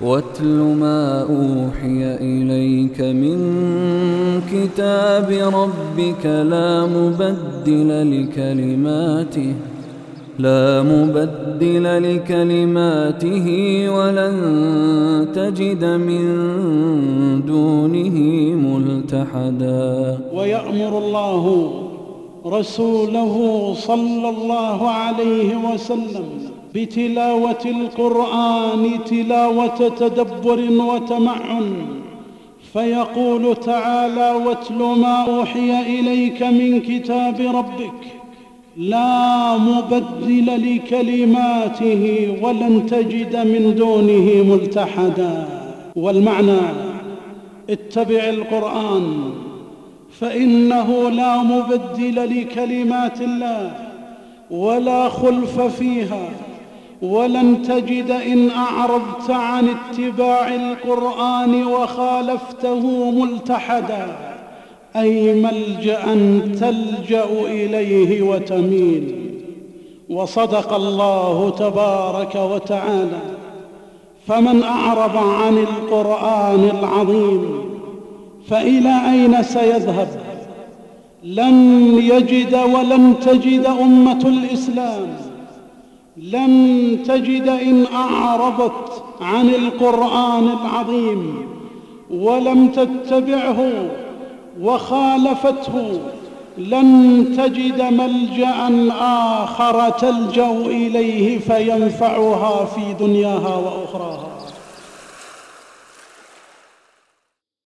واتل ما أوحي إليك من كتاب ربك لا مبدل لكلماته لا مبدل لكلماته ولن تجد من دونه ملتحدا. ويأمر الله رسوله صلى الله عليه وسلم بتلاوة القرآن تلاوة تدبر وتمعن. فيقول تعالى واتل ما أوحي إليك من كتاب ربك لا مبدل لكلماته ولن تجد من دونه ملتحدا. والمعنى اتبع القرآن. فإنه لا مبدل لكلمات الله ولا خلف فيها ولن تجد إن أعرضت عن اتباع القرآن وخالفته ملتحدا أي ملجأ تلجأ إليه وتميل. وصدق الله تبارك وتعالى فمن أعرض عن القرآن العظيم فإلى أين سيذهب؟ لن يجد ولن تجد أمة الإسلام. لن تجد إن أعرضت عن القرآن العظيم ولم تتبعه وخالفته. لن تجد ملجأ آخر تلجأ إليه فينفعها في دنياها وأخراها.